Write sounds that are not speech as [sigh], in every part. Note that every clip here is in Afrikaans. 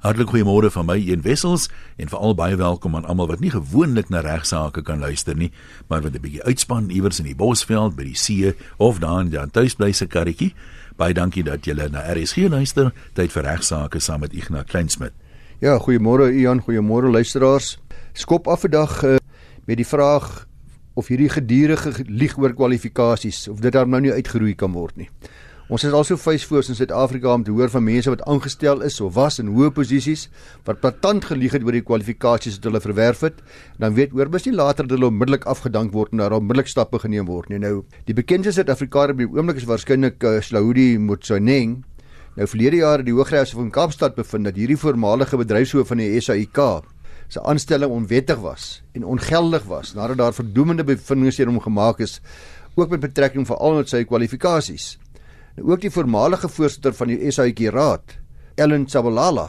Hartlik goeiemôre van my een wessels en veral baie welkom aan almal wat nie gewoonlik na regsaake kan luister nie, maar wat 'n bietjie uitspan iewers in die Bosveld by die see of daar in die tuisblyse karretjie. Baie dankie dat julle na RSG luister. Tyd vir regsaake saam met Ignas Kleinsmid. Ja, goeiemôre Ian, goeiemôre luisteraars. Skop af vandag uh, met die vraag of hierdie gedurende lieg oor kwalifikasies of dit daar nou nie uitgeroei kan word nie. Ons is also facevoors in Suid-Afrika om te hoor van mense wat aangestel is of was in hoë posisies wat platant gelieg het oor die kwalifikasies wat hulle verwerf het. Dan weet oor mos nie later dat hulle onmiddellik afgedank word en daar onmiddellik stappe geneem word nie. Nou, die bekendste Suid-Afrikaner by die oomblik is waarskynlik uh, Slaudi Motsoeneng. Nou verlede jaar het die Hooggeregshof van Kaapstad bevind dat hierdie voormalige bedryfshoof van die SAIK se aanstelling onwettig was en ongeldig was nadat daar verdoemende bevindinge teen hom gemaak is ook met betrekking veral tot sy kwalifikasies. Ook die voormalige voorsitter van die SAIK Raad, Ellen Sabalala,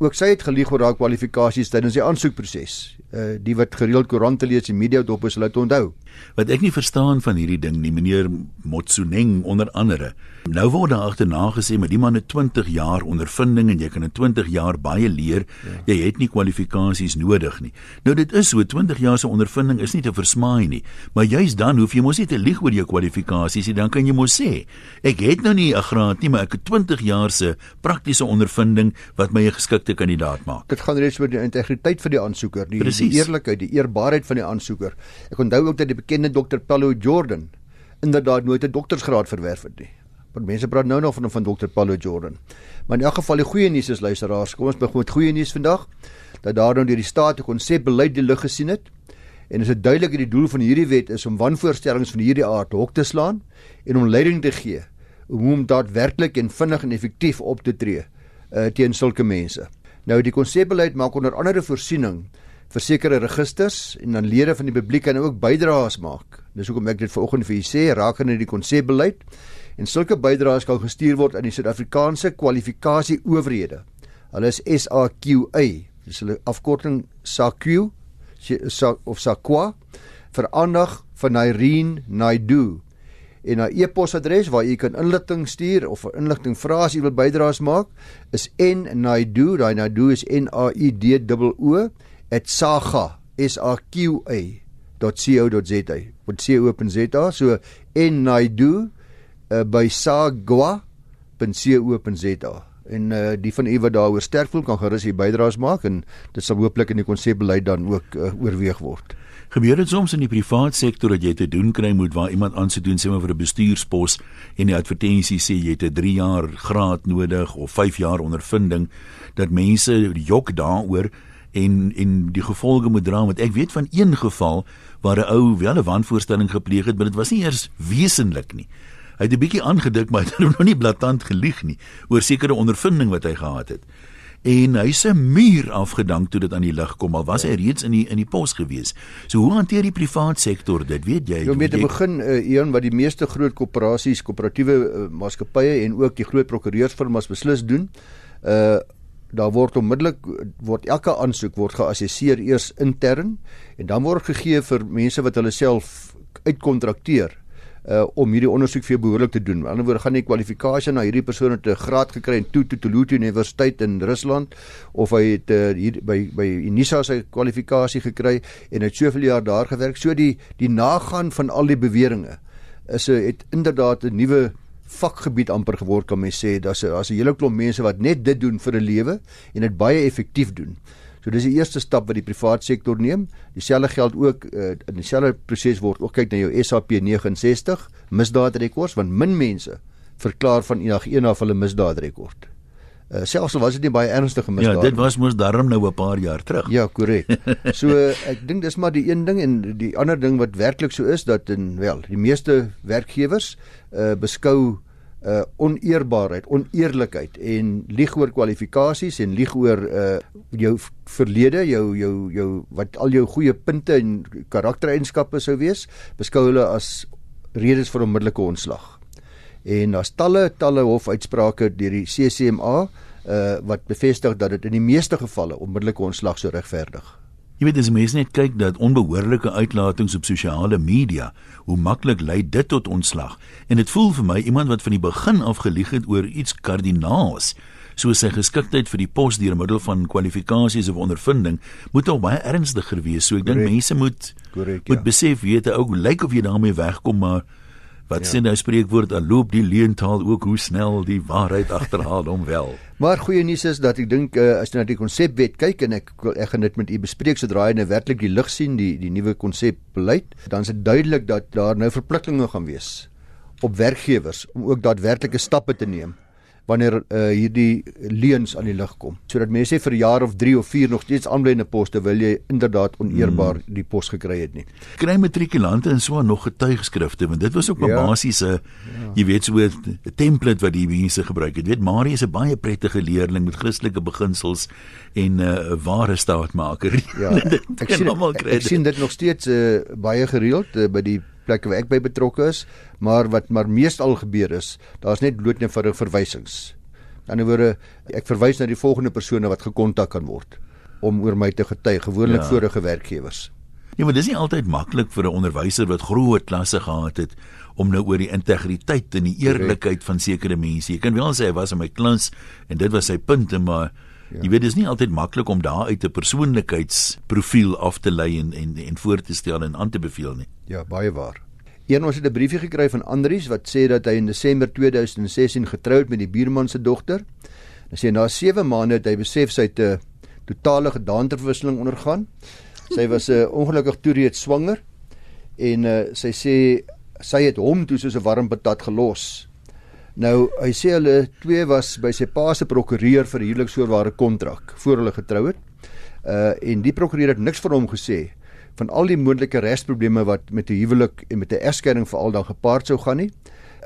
ook sy het gelieg oor haar kwalifikasies tydens die aansoekproses. Uh die wat gereeld koerante lees en media dop is, hulle het onthou. Wat ek nie verstaan van hierdie ding nie, meneer Motsoeneng onder andere. Nou word daar agterna gesê met die man het 20 jaar ondervinding en jy kan in 20 jaar baie leer. Ja. Jy het nie kwalifikasies nodig nie. Nou dit is so 20 jaar se ondervinding is nie te versmaai nie. Maar juist dan hoef jy mos nie te lieg oor jou kwalifikasies nie. Dan kan jy mos sê ek het nou nie 'n graad nie, maar ek het 20 jaar se praktiese ondervinding wat my 'n geskikte kandidaat maak. Dit gaan reeds oor die integriteit vir die aansoeker, die, die eerlikheid, die eerbaarheid van die aansoeker. Ek onthou ook dat die bekende dokter Paulo Jordan inderdaad nooit 'n doktorsgraad verwerf het nie. Want mense praat nou nog van van dokter Paulo Jordan. Maar in elk geval die goeie nuus is luisteraars, kom ons begin met goeie nuus vandag dat daar nou deur die staat 'n konsepbeleid die lig gesien het. En is dit duidelik dat die doel van hierdie wet is om wanvoorstellings van hierdie aard hok te slaan en om leiding te gee om hom daadwerklik en vinnig en effektief op te tree uh, teen sulke mense. Nou die konsepbeleid maak onder andere voorsiening vir sekere registers en dan lede van die publiek kan ook bydraes maak. Dis hoekom ek dit vanoggend vir u sê rakende die konsepbeleid en sulke bydraes kan gestuur word aan die Suid-Afrikaanse kwalifikasie owerhede. Hulle is SAQA, dis hulle afkorting SAQ of SAQA vir aandag van Irene Naidu en 'n e-posadres waar u kan inligting stuur of inligting vra as u wil bydraes maak is nnaidu, daai Naidu is N A I D O O @saga sa.co.za. Wat co.za so en naidu uh, by sagwa.co.za. En uh, die van u wat daaroor sterk voel kan gerus hier bydraes maak en dit sal hooplik in die konsepbeleid dan ook uh, oorweeg word. Gebeur dit soms in die privaat sektor dat jy te doen kry moet waar iemand aansoek doen sê maar vir 'n bestuurspos en die advertensie sê jy het 'n 3 jaar graad nodig of 5 jaar ondervinding dat mense jok daaroor en en die gevolge moet dra want ek weet van een geval waar 'n ou wel 'n wanvoorstelling gepleeg het maar dit was nie eers wesenlik nie. Hy het 'n bietjie aangedik maar hy het [laughs] nog nie blaatant gelieg nie oor sekere ondervinding wat hy gehad het. En hy se muur afgedank toe dit aan die lig kom al was hy reeds in die in die pos gewees. So hoe hanteer die privaat sektor dit? Weet jy jy te begin uh, een wat die meeste groot koöperasies koöperatiewe uh, maatskappye en ook die groot prokureursfirmas beslis doen. Uh daar word onmiddellik word elke aansoek word geassesseer eers intern en dan word gegee vir mense wat hulle self uitkontrakteer uh om hierdie ondersoek vir behoorlik te doen. Aan die ander woord gaan nie kwalifikasie na hierdie persoon het 'n graad gekry in Tutu Universiteit in Rusland of hy het uh, hier by by Unisa sy kwalifikasie gekry en het soveel jaar daar gewerk. So die die nagaan van al die beweringe is 'n het inderdaad 'n nuwe vakgebied amper geword kan mens sê daar's 'n daar's 'n hele klomp mense wat net dit doen vir 'n lewe en dit baie effektief doen. So dis die eerste stap wat die privaat sektor neem. Dieselfde geld ook uh, in dieselfde proses word ook kyk na jou SAP 69 misdaadrekords want min mense verklaar van enig een af hulle misdaadrekord. Uh, selfs al was dit nie baie ernstige misdaad. Ja, dit was mos darm nou 'n paar jaar terug. Ja, korrek. [laughs] So ek dink dis maar die een ding en die ander ding wat werklik so is dat in wel, die meeste werkgewers uh beskou uh oneerbaarheid, oneerlikheid en lieg oor kwalifikasies en lieg oor uh jou verlede, jou jou jou wat al jou goeie punte en karaktereienskappe sou wees, beskou hulle as redes vir onmiddellike ontslag. En daar's talle talle hofuitsprake deur die CCMA uh wat bevestig dat dit in die meeste gevalle onmiddellike ontslag sou regverdig. Jy weet as mense net kyk dat onbehoorlike uitlatings op sosiale media, hoe maklik lei dit tot ontslag. En dit voel vir my iemand wat van die begin af gelieg het oor iets kardinaals So sy geskiktheid vir die pos deur middel van kwalifikasies of ondervinding moet al baie ernstiger wees. So ek dink mense moet Correct, moet ja. besef weet ook lyk of jy daarmee wegkom maar Wat ja. sê nou spreekwoord, dan loop die leentaal ook hoe snel die waarheid [laughs] agterhaal hom wel. Maar goeie nuus is dat ek dink uh, as jy na die konsepwet kyk en ek ek gaan dit met u bespreek sodra hy nou werklik die lig sien die die nuwe konsep beleid, dan is dit duidelik dat daar nou verpligtinge gaan wees op werkgewers om ook daadwerklike stappe te neem wanneer uh, hierdie leuns aan die lig kom. Sodat mense vir jaar of 3 of 4 nog steeds aanblyende poste wil jy inderdaad oneerbaar hmm. die pos gekry het nie. Kry matrikulante en so nog getuigskrifte want dit was ook 'n ja. basiese ja. jy weet so 'n template wat die mense gebruik het. Jy weet Marie is 'n baie prettige leerling met Christelike beginsels en 'n uh, ware staatmaker. Ja. [laughs] ek sien ek, ek sien dit nog steeds uh, baie gereeld uh, by die plekke waar ek by betrokke is, maar wat maar meestal gebeur is, daar's net blootnevoudige verwysings. Aan die ander woorde, ek verwys na die volgende persone wat gekontak kan word om oor my te getuig, gewoonlik ja. vorige werkgewers. Ja, maar dis nie altyd maklik vir 'n onderwyser wat groot klasse gehad het om nou oor die integriteit en die eerlikheid van sekere mense. Jy kan wel sê hy was in my klas en dit was sy punte, maar Ja. Jy weet dis nie altyd maklik om daar uit 'n persoonlikheidsprofiel af te lei en en en voor te stel en aan te beveel nie. Ja, baie waar. Een ons het 'n briefie gekry van Andries wat sê dat hy in Desember 2016 getroud met die buurman se dogter. Hy sê na 7 maande het hy besef sy het 'n totale gedaanteverwisseling ondergaan. Sy was 'n uh, ongelukkig toe reeds swanger en uh, sy sê sy het hom toe soos 'n warm patat gelos Nou, hy sê hulle twee was by sy pa se prokureur vir huweliksvoorwaarde kontrak voor hulle getrou het. Uh en die prokureur het niks vir hom gesê van al die moontlike regsprobleme wat met 'n huwelik en met 'n egskeiding veral dan gepaard sou gaan nie.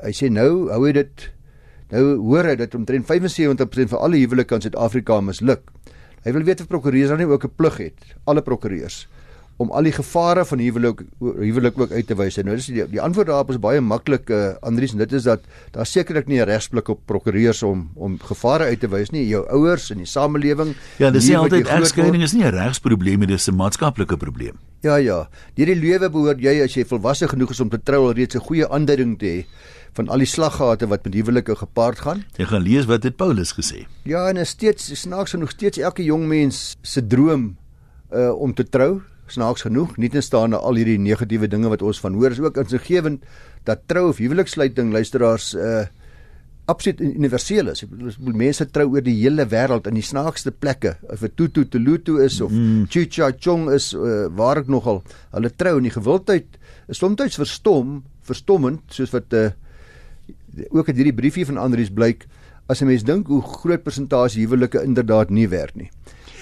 Hy sê nou, hou hy dit nou hoor hy dat omtrent 75% van alle huwelike in Suid-Afrika misluk. Hy wil weet of prokureurs dan nie ook 'n plig het, alle prokureurs om al die gevare van huwelik huwelik ook uit te wys. Nou dis die, die antwoord daarop is baie maklik uh, Andries en dit is dat daar sekerlik nie 'n regsblik op prokureurs om om gevare uit te wys nie, jou ouers en die samelewing. Ja, dis nie altyd egskeiding is nie 'n regsprobleem nie, dis 'n maatskaplike probleem. Ja ja. Hierdie lewe behoort jy as jy volwasse genoeg is om te trou alreeds 'n goeie aanduiding te hê van al die slaggate wat met huwelike gepaard gaan. Jy gaan lees wat het Paulus gesê. Ja, en is steeds snaaks genoeg steeds elke jong mens se droom uh om te trou snaaks genoeg nie te staan na al hierdie negatiewe dinge wat ons van hoor is ook insiggewend dat trou of huweliksluiting luisteraars uh absoluut universeel is. Mense trou oor die hele wêreld in die snaakste plekke. Of dit Tutu Tulutu is of mm. Chicha Chong is uh, waar ek nogal hulle trou en die gewildheid is soms verstom, verstommend soos wat uh ook uit hierdie briefie van Andrius blyk as 'n mens dink hoe groot persentasie huwelike inderdaad nie werk nie.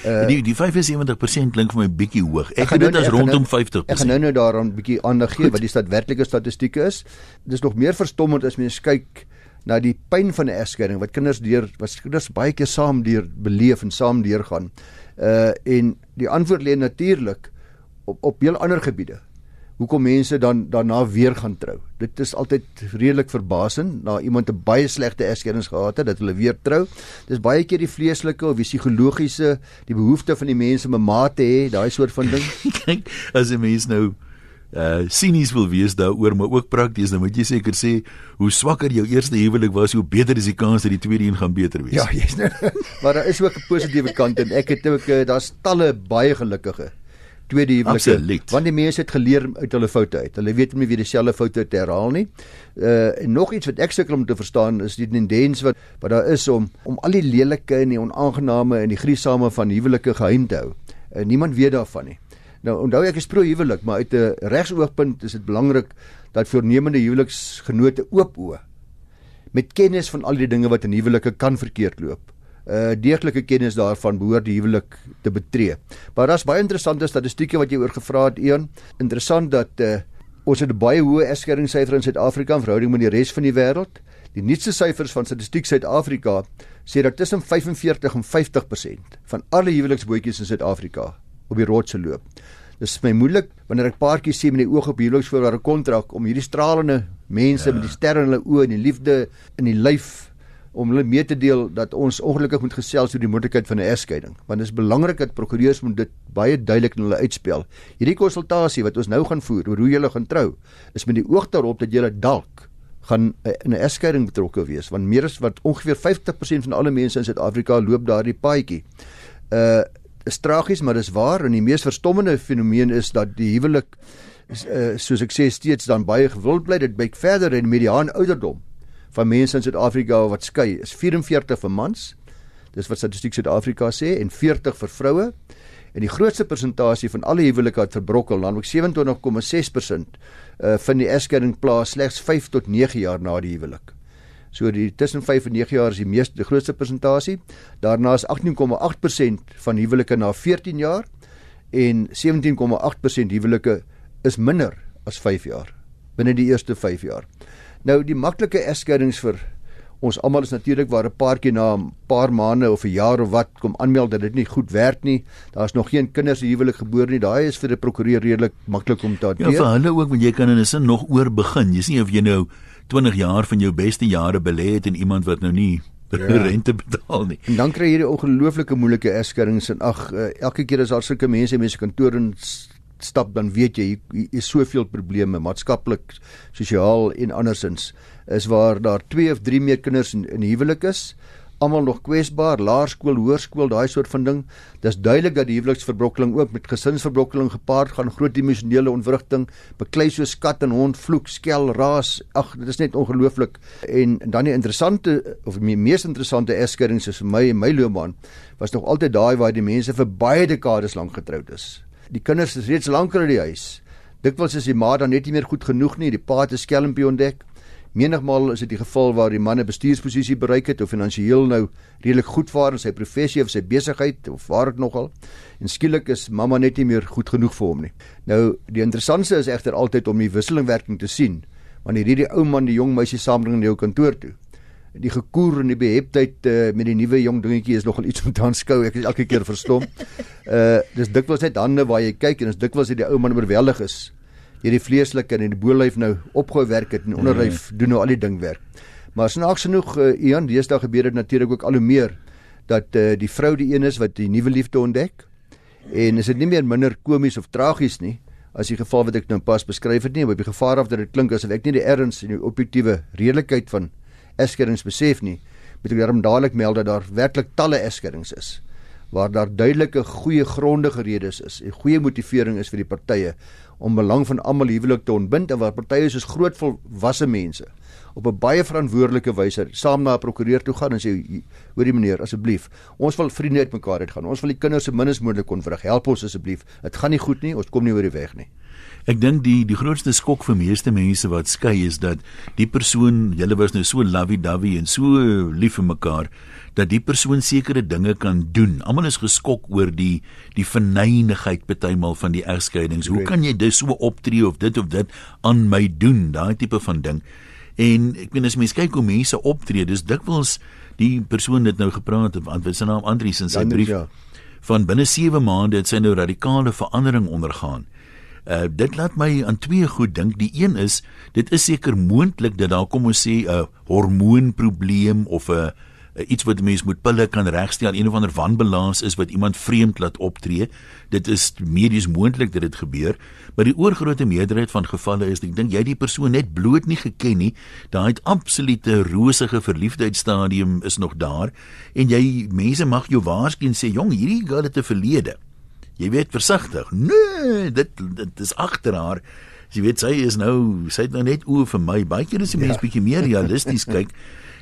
Uh, die die 75% klink vir my bietjie hoog. Ek het dit nou as rondom 50%. Ek gaan nou nou daaraan bietjie aandag gee wat die statistieke statistieke is. Dis nog meer verstommend as mens kyk na die pyn van 'n egskeiding wat kinders deur wat kinders baie keer saam deur beleef en saam deurgaan. Uh en die antwoord lê natuurlik op op heel ander gebiede hoekom mense dan daarna weer gaan trou. Dit is altyd redelik verbasend na iemand 'n baie slegte egskeiding gehad het dat hulle weer trou. Dis baie keer die vleeslike of die psigologiese, die behoefte van die mense om 'n maat te hê, daai soort van ding. [laughs] Kyk, as 'n mens nou uh sinies wil wees daaroor maar ook prakties dan moet jy seker sê hoe swakker jou eerste huwelik was hoe beter is die kans dat die tweede een gaan beter wees. Ja, jy's nou. [laughs] maar daar is ook 'n positiewe kant en ek het ook uh, daar's talle baie gelukkige tweede huwelike. Want die mense het geleer uit hulle foute uit. Hulle weet nie weer dieselfde foute te herhaal nie. Uh en nog iets wat ek sukkel om te verstaan is die tendens wat wat daar is om om al die lelike en die onaangename en die griesame van huwelike geheim te hou. Uh, niemand weet daarvan nie. Nou onthou ek is pro huwelik, maar uit 'n regsoogpunt is dit belangrik dat voornemende huweliksgenote oop oë met kennis van al die dinge wat in huwelike kan verkeerd loop uh deeglike kennis daarvan behoort die huwelik te betree. Maar daar's baie interessante statistieke wat jy oor gevra het, Ian. Interessant dat uh ons het 'n baie hoë eskeringssyfer in Suid-Afrika in verhouding met die res van die wêreld. Die nuutste syfers van Statistiek Suid-Afrika sê dat tussen 45 en 50% van alle huweliksbootjies in Suid-Afrika op die rotse loop. Dis my moeilik wanneer ek paartjies sien met die oog op huweliksvoorwaarde kontrak om hierdie stralende mense ja. met die sterre in hulle oë en die liefde in die lyf om hulle mee te deel dat ons ongelukkig moet gesels oor die moontlikheid van 'n egskeiding want dit is belangrik dat prokureurs moet dit baie duidelik in hulle uitspel. Hierdie konsultasie wat ons nou gaan voer oor hoe jy gaan trou is met die oog daarop dat jy dalk gaan in 'n egskeiding betrokke wees want meer as wat ongeveer 50% van alle mense in Suid-Afrika loop daardie paadjie. Uh is tragies, maar dis waar en die mees verstommende fenomeen is dat die huwelik uh, soos ek sê steeds dan baie gewild bly. Dit byk verder in mediaan ouderdom van mense in Suid-Afrika wat skei is 44 vir mans. Dis wat Statistiek Suid-Afrika sê en 40 vir vroue. En die grootste persentasie van alle huwelike het verbrokkel, naamlik 27,6% uh van die egskeiding plaas slegs 5 tot 9 jaar na die huwelik. So die tussen 5 en 9 jaar is die meeste die grootste persentasie. Daarna is 18,8% van huwelike na 14 jaar en 17,8% huwelike is minder as 5 jaar binne die eerste 5 jaar. Nou die maklike egskeidings vir ons almal is natuurlik waar 'n paartjie na 'n paar maande of 'n jaar of wat kom aanmeld dat dit nie goed werk nie. Daar's nog geen kinders in huwelik gebore nie. Daai is vir 'n prokureur redelik maklik om te hanteer. Ja, vir hulle ook want jy kan in 'n sin nog oor begin. Jy sien of jy nou 20 jaar van jou beste jare belê het in iemand wat nou nie ja. [laughs] rente betaal nie. En dan kry jy hierdie ongelooflike moeilike egskeidings en ag uh, elke keer as daar sulke mense in mense kantoor en stap dan weet jy hier is soveel probleme maatskaplik, sosiaal en andersins is waar daar 2 of 3 meer kinders in, in huwelik is almal nog kwesbaar laerskool hoërskool daai soort van ding. Dis duidelik dat die huweliksverbrokkeling ook met gesinsverbrokkeling gepaard gaan groot emosionele ontwrigting beklei soos kat en hond vloek skel raas ag dit is net ongelooflik. En dan die interessante of die mees interessante egskeidings is vir my en my loopbaan was nog altyd daai waar die mense vir baie dekades lank getroud is die kinders is reeds lankal in die huis. Dikwels is die ma dan net nie meer goed genoeg nie, die pa het 'n skelmpie ontdek. Menigmal is dit die geval waar die man 'n bestuursposisie bereik het of finansiëel nou redelik goed vaar in sy professie of sy besigheid of waar dit nogal. En skielik is mamma net nie meer goed genoeg vir hom nie. Nou die interessantste is egter altyd om die wisselingwerking te sien wanneer hierdie ou man die jong meisie saambring na jou kantoor toe die gekoer en die beheptheid uh, met die nuwe jong dingetjie is nogal iets om te aanskou. Ek is elke keer verstom. Uh dis dikwels net hande waar jy kyk en dis dikwels dat die ou man oorweldig is. Hierdie vleeslike en die boelyf nou opgehou werk het en onderlyf mm. doen nou al die ding werk. Maar snaaks genoeg uh, Ian, deesdae gebeur dit natuurlik ook al hoe meer dat uh, die vrou die een is wat die nuwe liefde ontdek. En is dit nie meer minder komies of tragies nie as die geval wat ek nou pas beskryf het nie, op die gevaar af dat dit klink asof ek nie die erns en die objektiewe redelikheid van eskerings besef nie, moet ek daarom dadelik meld dat daar werklik talle eskerings is waar daar duidelike goeie grondige redes is en goeie motivering is vir die partye om belang van almal huwelik te ontbind en waar partye soos groot volwasse mense op 'n baie verantwoordelike wyse saam na 'n prokureur toe gaan en sê hoorie meneer asseblief ons wil vriende uitmekaar uitgaan ons wil die kinders se minstens moontlik kon vrug help ons asseblief dit gaan nie goed nie ons kom nie oor die weg nie Ek dink die die grootste skok vir meeste mense wat skei is dat die persoon, julle was nou so lovey-dovey en so lief vir mekaar dat die persoon sekere dinge kan doen. Almal is geskok oor die die verneinigheid partymal van die egskeidings. Hoe kan jy dis so optree of dit of dit aan my doen? Daai tipe van ding. En ek meen as mens kyk hoe mense optree, dis dikwels die persoon dit nou gepraat het, want sy naam Andrius in sy brief ja. van binne 7 maande het sy nou radikale verandering ondergaan. Uh dit laat my aan twee goed dink. Die een is dit is seker moontlik dat daar kom ons sê 'n hormoonprobleem of 'n iets wat mens moet pille kan regstel, een of ander wanbalans is wat iemand vreemd laat optree. Dit is medies moontlik dat dit gebeur, maar die oorgrootste meerderheid van gevalle is ek dink jy die persoon net bloot nie geken nie. Daai absolute rosige verliefdheidstadium is nog daar en jy mense mag jou waarskyn sê jong, hierdie girl het 'n verlede jy weet versigtig. Nee, dit dit is agter haar. Jy weet sy is nou, sy het nou net oë vir my. Baie keer is die mens ja. bietjie meer realisties [laughs] kyk.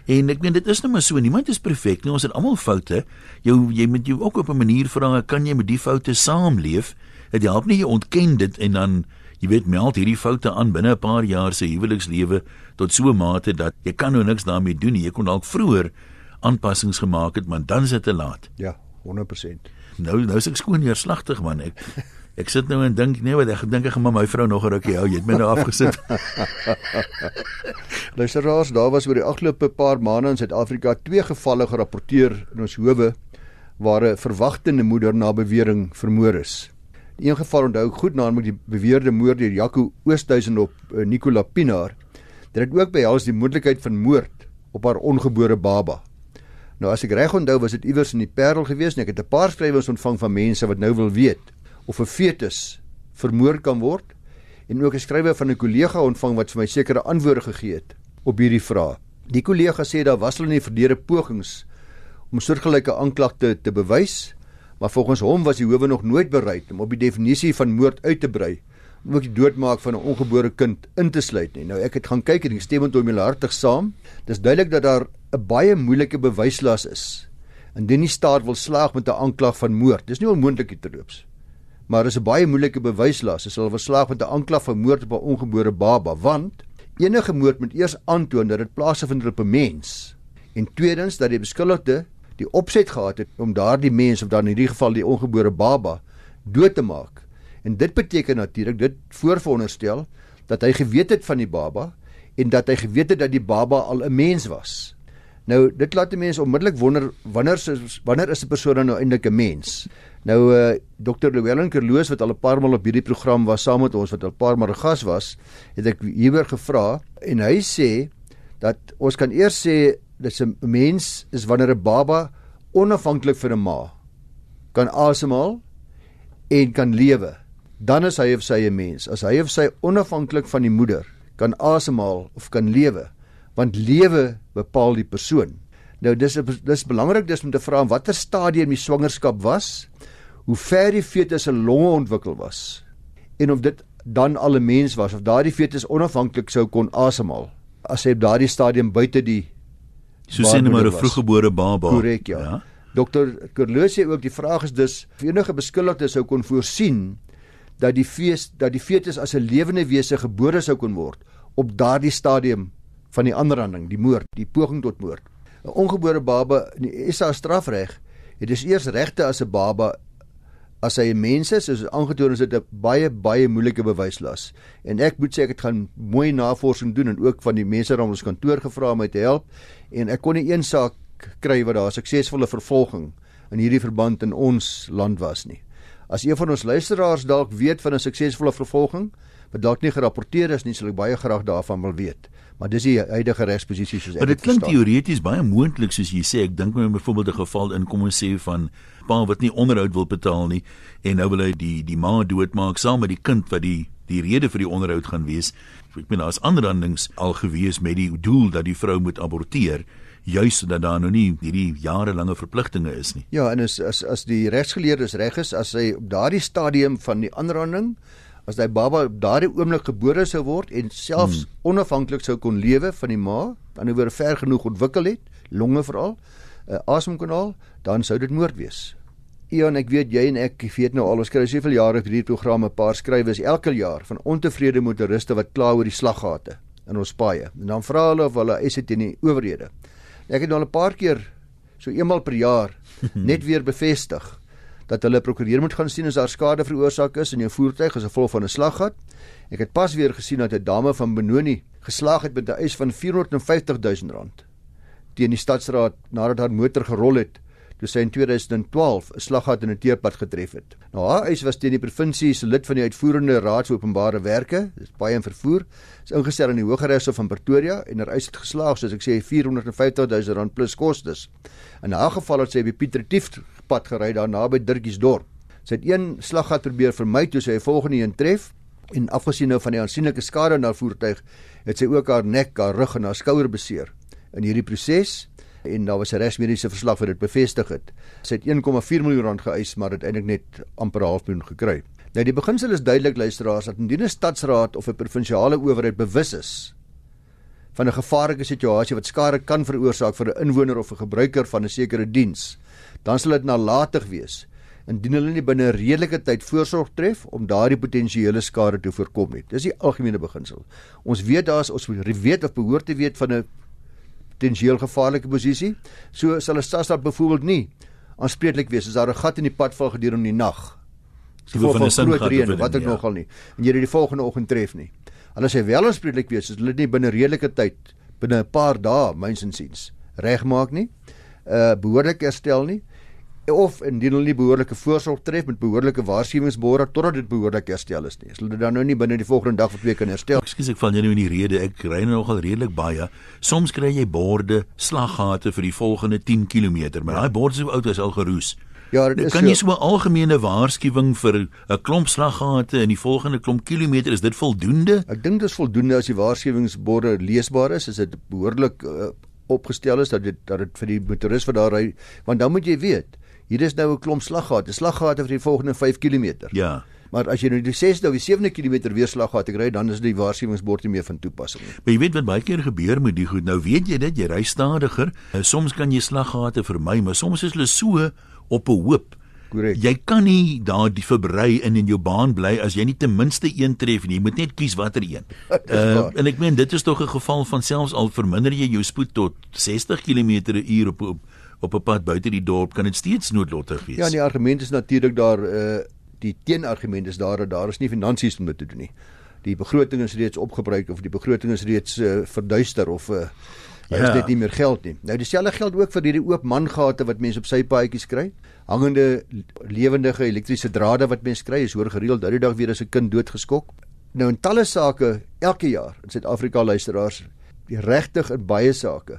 En ek meen dit is nou maar so, niemand is perfek nie. Ons het almal foute. Jou jy moet jou ook op 'n manier vra, kan jy met die foute saamleef? Dit help nie jy ontken dit en dan jy weet meld hierdie foute aan binne 'n paar jaar se huwelikslewe tot so 'n mate dat jy kan nou niks daarmee doen nie. Jy kon dalk vroeër aanpassings gemaak het, maar dan is dit te laat. Ja, 100% nou nou is ek skoon neerslagtig man ek [laughs] ek sit nou en dink nee wat ek dink ek gaan my vrou nog 'n rukkie hou. Jy het my nou afgesit. [laughs] Luister raas daar was oor die afgelope paar maande in Suid-Afrika twee gevalle gerapporteer in ons howe waar 'n verwagtende moeder na bewering vermoor is. Die een geval onthou ek goed naamlik die beweerde moord deur Jaco Oosthuizen op uh, Nicola Pinaar dit het ook behels die moontlikheid van moord op haar ongebore baba. Nou as ek reg onthou was dit iewers in die Parel gewees en ek het 'n paar skrywers ontvang van mense wat nou wil weet of 'n fetus vermoor kan word en ook 'n skrywer van 'n kollega ontvang wat vir my sekere antwoorde gegee het op hierdie vraag. Die kollega sê daar was hulle in die verlede pogings om soortgelyke aanklagte te bewys, maar volgens hom was die howe nog nooit bereid om op die definisie van moord uit te brei om ook die doodmaak van 'n ongebore kind in te sluit nie. Nou ek het gaan kyk en ek stem met hom hartig saam. Dis duidelik dat daar 'n baie moeilike bewyslas is. Indien die staat wil slaag met 'n aanklag van moord, dis nie onmoontlik te loops. Maar dis 'n baie moeilike bewyslas as hulle wil slaag met 'n aanklag van moord op 'n ongebore baba, want enige moord moet eers aantoon dat dit plaasvind op 'n mens. En tweedens dat die beskuldigde die opset gehad het om daardie mens of dan in hierdie geval die ongebore baba dood te maak. En dit beteken natuurlik dit voorveronderstel dat hy geweet het van die baba en dat hy geweet het dat die baba al 'n mens was. Nou dit laat die mense onmiddellik wonder wanneer wanneer is 'n persoon nou eintlik 'n mens? Nou uh Dr. Llewellyn Kerloos wat al 'n paar maal op hierdie program was saam met ons wat al 'n paar maal gas was, het ek hieroor gevra en hy sê dat ons kan eers sê dis 'n mens is wanneer 'n baba onafhanklik van 'n ma kan asemhaal en kan lewe dan is hy of sy 'n mens. As hy of sy onafhanklik van die moeder kan asemhaal of kan lewe, want lewe bepaal die persoon. Nou dis dis belangrik dis om te vra watter stadium die swangerskap was, hoe ver die fetus se longe ontwikkel was en of dit dan al 'n mens was of daardie fetus onafhanklik sou kon asemhaal as hy op daardie stadium buite die so sien maar 'n vroeggebore baba. Korrek ja. ja. Dokter Kerloos sê ook die vraag is dus enige beskuldigde sou kon voorsien dat die fees dat die fetus as 'n lewende wese gebore sou kon word op daardie stadium van die aanranding, die moord, die poging tot moord. 'n Ongebore baba in die SA strafreg het dus eers regte as 'n baba as hy 'n mens is, soos aangetoon is dit 'n baie baie moeilike bewyslas. En ek moet sê ek het gaan mooi navorsing doen en ook van die mense rondom ons kantoor gevra om my te help en ek kon nie een saak kry wat daar suksesvolle vervolging in hierdie verband in ons land was nie. As een van ons luisteraars dalk weet van 'n suksesvolle vervolging wat dalk nie gerapporteer is nie, sal ek baie graag daarvan wil weet. Maar dis die huidige regsposisie soos ek dit verstaan. Dit klink teoreties baie moontlik soos jy sê. Ek dink my byvoorbeeld 'n geval in kom ons sê van pa wat nie onderhoud wil betaal nie en nou wil hy die die ma doodmaak saam met die kind wat die die rede vir die onderhoud gaan wees. Ek bedoel daar's ander handings al gewees met die doel dat die vrou moet aborteer juis sodat daar nou nie hierdie jarelange verpligtinge is nie. Ja, en as as as die regsgeleerdes reg is as hy op daardie stadium van die aanranding as hy baba op daardie oomblik gebore sou word en selfs hmm. onafhanklik sou kon lewe van die ma, dan weer ver genoeg ontwikkel het, longe veral, uh, asemkanaal, dan sou dit moord wees. Ian, ek weet jy en ek weet nou al ons kry soveel jare vir hierdie programme 'n paar skrywers elke jaar van ontevrede motoriste wat kla oor die slaggate in ons paaie. En dan vra hulle of hulle is dit in die owerhede. Ek het nou al 'n paar keer so eenmal per jaar [laughs] net weer bevestig dat hulle prokureur moet gaan sien as daar skade veroorsaak is in jou voertuig as gevolg van 'n slaggat. Ek het pas weer gesien dat 'n dame van Benoni geslaag het met 'n eis van 450 000 rand teen die stadsraad nadat haar motor gerol het toe sy in 2012 'n slaggat in 'n teerpad getref het. Nou haar eis was teen die provinsie se lid van die uitvoerende raad vir openbare werke, dis baie en vervoer, is ingestel in die Hooggeregshof van Pretoria en haar eis het geslaag soos ek sê 450 000 rand plus kostes. In haar geval het sy die Pieter Tief pad gery daar naby Dirkiesdorp. Sy het een slaggat probeer vermy toe sy 'n volgende een tref en afgesien nou van die aansienlike skade aan haar voertuig, het sy ook haar nek, haar rug en haar skouer beseer. In hierdie proses en daar was 'n regsmediese verslag wat dit bevestig het. Sy het 1,4 miljoen rand geëis, maar uiteindelik net amper 'n half miljoen gekry. Nou die beginsel is duidelik luisteraars dat indien 'n stadsraad of 'n provinsiale owerheid bewus is van 'n gevaarlike situasie wat skade kan veroorsaak vir 'n inwoner of 'n gebruiker van 'n sekere diens, dan sal dit nalatig wees indien hulle nie binne 'n redelike tyd voorsorg tref om daardie potensiële skade te voorkom nie. Dis die algemene beginsel. Ons weet daar's ons weet of behoort te weet van 'n potensieel gevaarlike posisie. So sal 'n stadsraad byvoorbeeld nie aanspreeklik wees as daar 'n gat in die pad val gedurende die nag. Gevolg van 'n groot reën wat ek ja. nogal nie en jy dit die volgende oggend tref nie. Hulle sê wel aanspreeklik wees as hulle nie binne redelike tyd binne 'n paar dae myns insiens regmaak nie. Uh behoorlik herstel nie of indien hulle nie behoorlike voorsorg tref met behoorlike waarskuwingsborde totdat dit behoorlik herstel is nie. As hulle dit dan nou nie binne die volgende dag of twee kan herstel. Ekskuus ek val jy nou in die rede. Ek ry nou nogal redelik baie. Soms kry jy borde slaggate vir die volgende 10 km, maar daai borde so oud is al geroes. Ja, dit is Kan jy so 'n algemene waarskuwing vir 'n klomp slaggate in die volgende klomp kilometer is dit voldoende? Ek dink dit is voldoende as die waarskuwingsborde leesbaar is, as dit behoorlik uh, opgestel is dat dit dat dit vir die motoris wat daar ry, want dan moet jy weet, hier is nou 'n klomp slaggate, slaggate vir die volgende 5 km. Ja. Maar as jy nou die 6de of die 7de kilometer weerslag gehad kry, dan is die waarskuwingsbord nie meer van toepassing nie. Maar jy weet wat baie keer gebeur met die goed. Nou weet jy dit, jy ry stadiger. Nou, soms kan jy slaggate vermy, maar soms is hulle so op 'n hoop. Korrek. Jy kan nie daar die verbry in in jou baan bly as jy nie ten minste een tref nie. Jy moet net kies watter een. [laughs] Uh, en ek meen dit is tog 'n geval van selfs al verminder jy jou spoed tot 60 km/h op op op 'n pad buite die dorp kan dit steeds noodlottig wees. Ja, die argument is natuurlik daar uh die teenargument is daar dat daar is nie finansies om dit te doen nie. Die begroting is reeds opgebruik of die begroting is reeds uh, verduister of uh, Ja. Is dit nie meer geld nie. Nou dieselfde geld ook vir hierdie oop mangate wat mense op sy paadjies kry. Hangende lewendige elektriese drade wat mense kry, is hoor gereeld dat die dag weer as 'n kind doodgeskok. Nou in talle sake elke jaar in Suid-Afrika luisteraars, die regtig in baie sake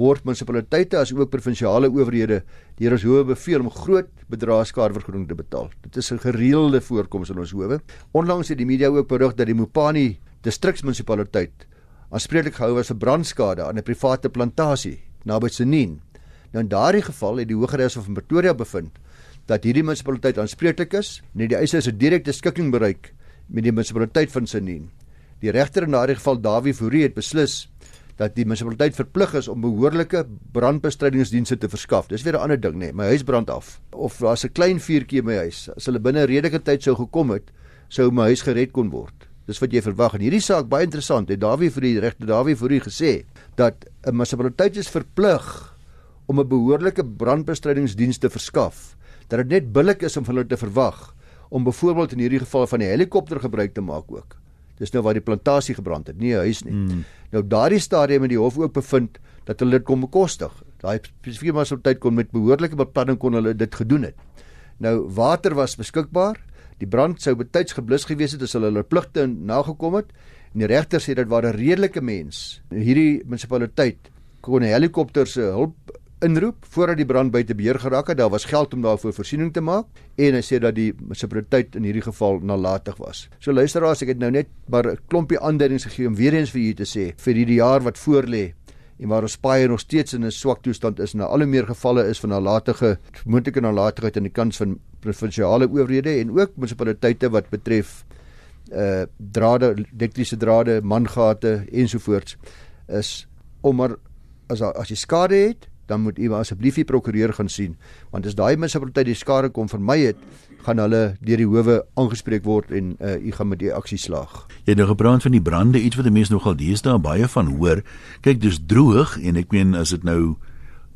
word munisipaliteite as ook provinsiale owerhede deur ons howe beveel om groot bedrae skadevergoeding te betaal. Dit is 'n gereelde voorkoms in ons howe. Onlangs het die media ook berig dat die Mopani distriksmunisipaliteit aanspreeklik gehou was vir brandskade aan 'n private plantasie naby Senin. Nou in daardie geval het die Hogeregs van Pretoria bevind dat hierdie munisipaliteit aanspreeklik is en die eise is 'n direkte skikking bereik met die munisipaliteit van Senin. Die regter in daardie geval Dawie Fourie het beslis dat die munisipaliteit verplig is om behoorlike brandbestrydingsdienste te verskaf. Dis weer 'n ander ding nê, nee. my huis brand af of daar's 'n klein vuurtjie in my huis. As hulle binne 'n redelike tyd sou gekom het, sou my huis gered kon word. Dis wat jy verwag en hierdie saak baie interessant. Het Dawie vir die regte Dawie vir u gesê dat 'n munisipaliteit is verplig om 'n behoorlike brandbestrydingsdiens te verskaf. Dat dit net billik is om hulle te verwag om byvoorbeeld in hierdie geval van die helikopter gebruik te maak ook. Dis nou waar die plantasie gebrand het, nie 'n huis nie. Hmm. Nou daardie stadium in die hof ook bevind dat hulle dit kon bekostig. Daai spesifieke munisipaliteit kon met behoorlike beplanning kon hulle dit gedoen het. Nou water was beskikbaar Die brand sou betyds geblus gewees het as hulle hulle pligte nagekom het. En die regter sê dit was 'n redelike mens. Hierdie munisipaliteit kon 'n helikopter se hulp inroep voordat die brand buite beheer geraak het. Daar was geld om daarvoor voorsiening te maak en hy sê dat die munisipaliteit in hierdie geval nalatig was. So luisteraars, ek het nou net maar 'n klompie aanduidings gegee om weer eens vir julle te sê vir hierdie jaar wat voorlê en waar ons paai nog steeds in 'n swak toestand is nou al hoe meer gevalle is van nalatige moontlike nalatigheid aan die kant van provinsiale owerhede en ook munisipaliteite wat betref uh drade elektriese drade mangate ensovoorts is om maar as as jy skade het dan moet u asseblief die prokureur gaan sien want as daai munisipaliteit die skade kom vermy het gaan hulle deur die howe aangespreek word en uh u gaan met die aksie slaag. Jy het nou gepraat van die brande iets wat die mense nogal deesdae baie van hoor. Kyk, dis droog en ek meen as dit nou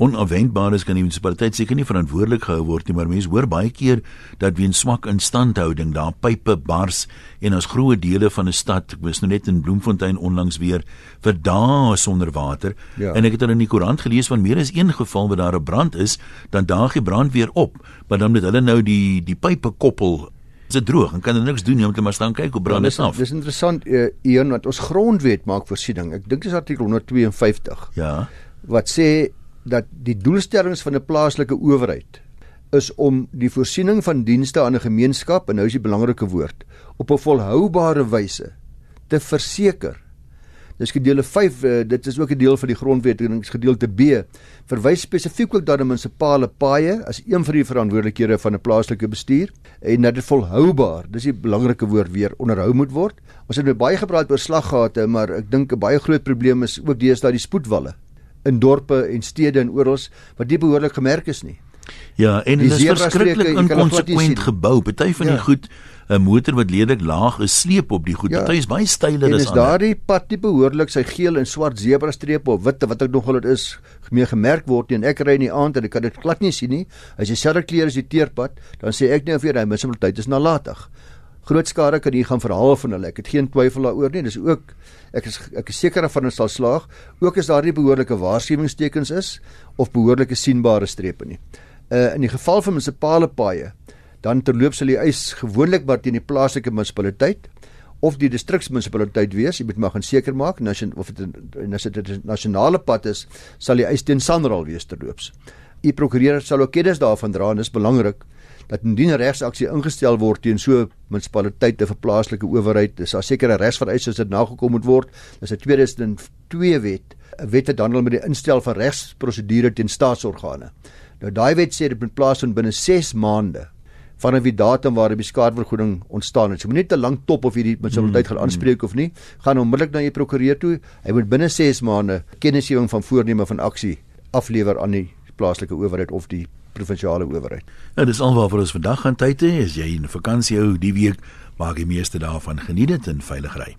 onafwendbaar is kan die munisipaliteit seker nie verantwoordelik gehou word nie maar mense hoor baie keer dat weens swak instandhouding daar pype bars en ons groot dele van 'n stad was nou net in Bloemfontein onlangs weer vir dae sonder water. Ja. en ek het dan in die koerant gelees van meer as een geval waar daar 'n brand is dan daag die brand weer op maar dan moet hulle nou die die pype koppel. Is dit droog en kan hulle niks doen nie om te maar staan kyk hoe brand dit ja, af. dis interessant uh, een wat ons grondwet maak voorsiening. Ek dink dis artikel 152 ja. Wat sê dat die doelstellings van 'n plaaslike owerheid is om die voorsiening van dienste aan 'n gemeenskap en nou is die belangrike woord op 'n volhoubare wyse te verseker. Dis gedeelte 5, uh, eh, dit is ook 'n deel van die grondwet, gedeelte B, verwys spesifiek ook dat 'n munisipale paaie as een van die verantwoordelikhede van 'n plaaslike bestuur en dat dit volhoubaar, dis die belangrike woord weer, onderhou moet word. Ons het baie gepraat oor slaggate, maar ek dink 'n baie groot probleem is ook deesdae die spoedwalle in dorpe en stede en oral wat nie behoorlik gemerk is nie. Ja, en dit is verskriklik inkonsekwent gebou. Party van die ja. goed 'n motor wat lelik laag is, sleep op die goed. Ja. Party is baie styler as ander. En is daardie pad nie behoorlik sy geel en swart sebra strepe of wit wat ek nogal dit is mee gemerk word nie en ek ry in die aand en ek kan dit glad nie sien nie. As jy selfe kleure as die teerpad, dan sê ek net of jy ry munisipaliteit is nalatig groot skade kan hier gaan verhaal van hulle. Ek het geen twyfel daaroor nie. Dis ook ek is ek is seker van hulle sal slaag. Ook as daar nie behoorlike waarskuwingstekens is of behoorlike sienbare strepe nie. Uh in die geval van munisipale paaie, dan terloops sal die eis gewoonlik maar teen die plaaslike munisipaliteit of die distriksmunisipaliteit wees. Jy moet maar gaan seker maak of dit as dit 'n nasionale pad is, sal die eis teen Sanral wees terloops. U prokureur sal ook kennis daarvan dra en dis belangrik dat indien 'n regsaksie ingestel word teen so munisipaliteit of 'n plaaslike owerheid, dis daar sekere regsvereistes wat nagekom moet word. Dis 'n 2002 wet, 'n wet wat handel met die instel van regsprosedure teen staatsorgane. Nou daai wet sê dit moet plaasvind binne 6 maande vanaf die datum waar die skadevergoeding ontstaan het. Jy moet nie te lank top of hierdie munisipaliteit gaan aanspreek of nie. Gaan onmiddellik na jou prokureur toe. Hy moet binne 6 maande kennisgewing van voorneme van aksie aflewer aan die plaaslike owerheid of die provinsiale owerheid. Nou dis alwaar vir ons vandag gaan tyd hê. As jy 'n vakansie hou die week, maak die meeste daarvan geniet dit in veilig ry.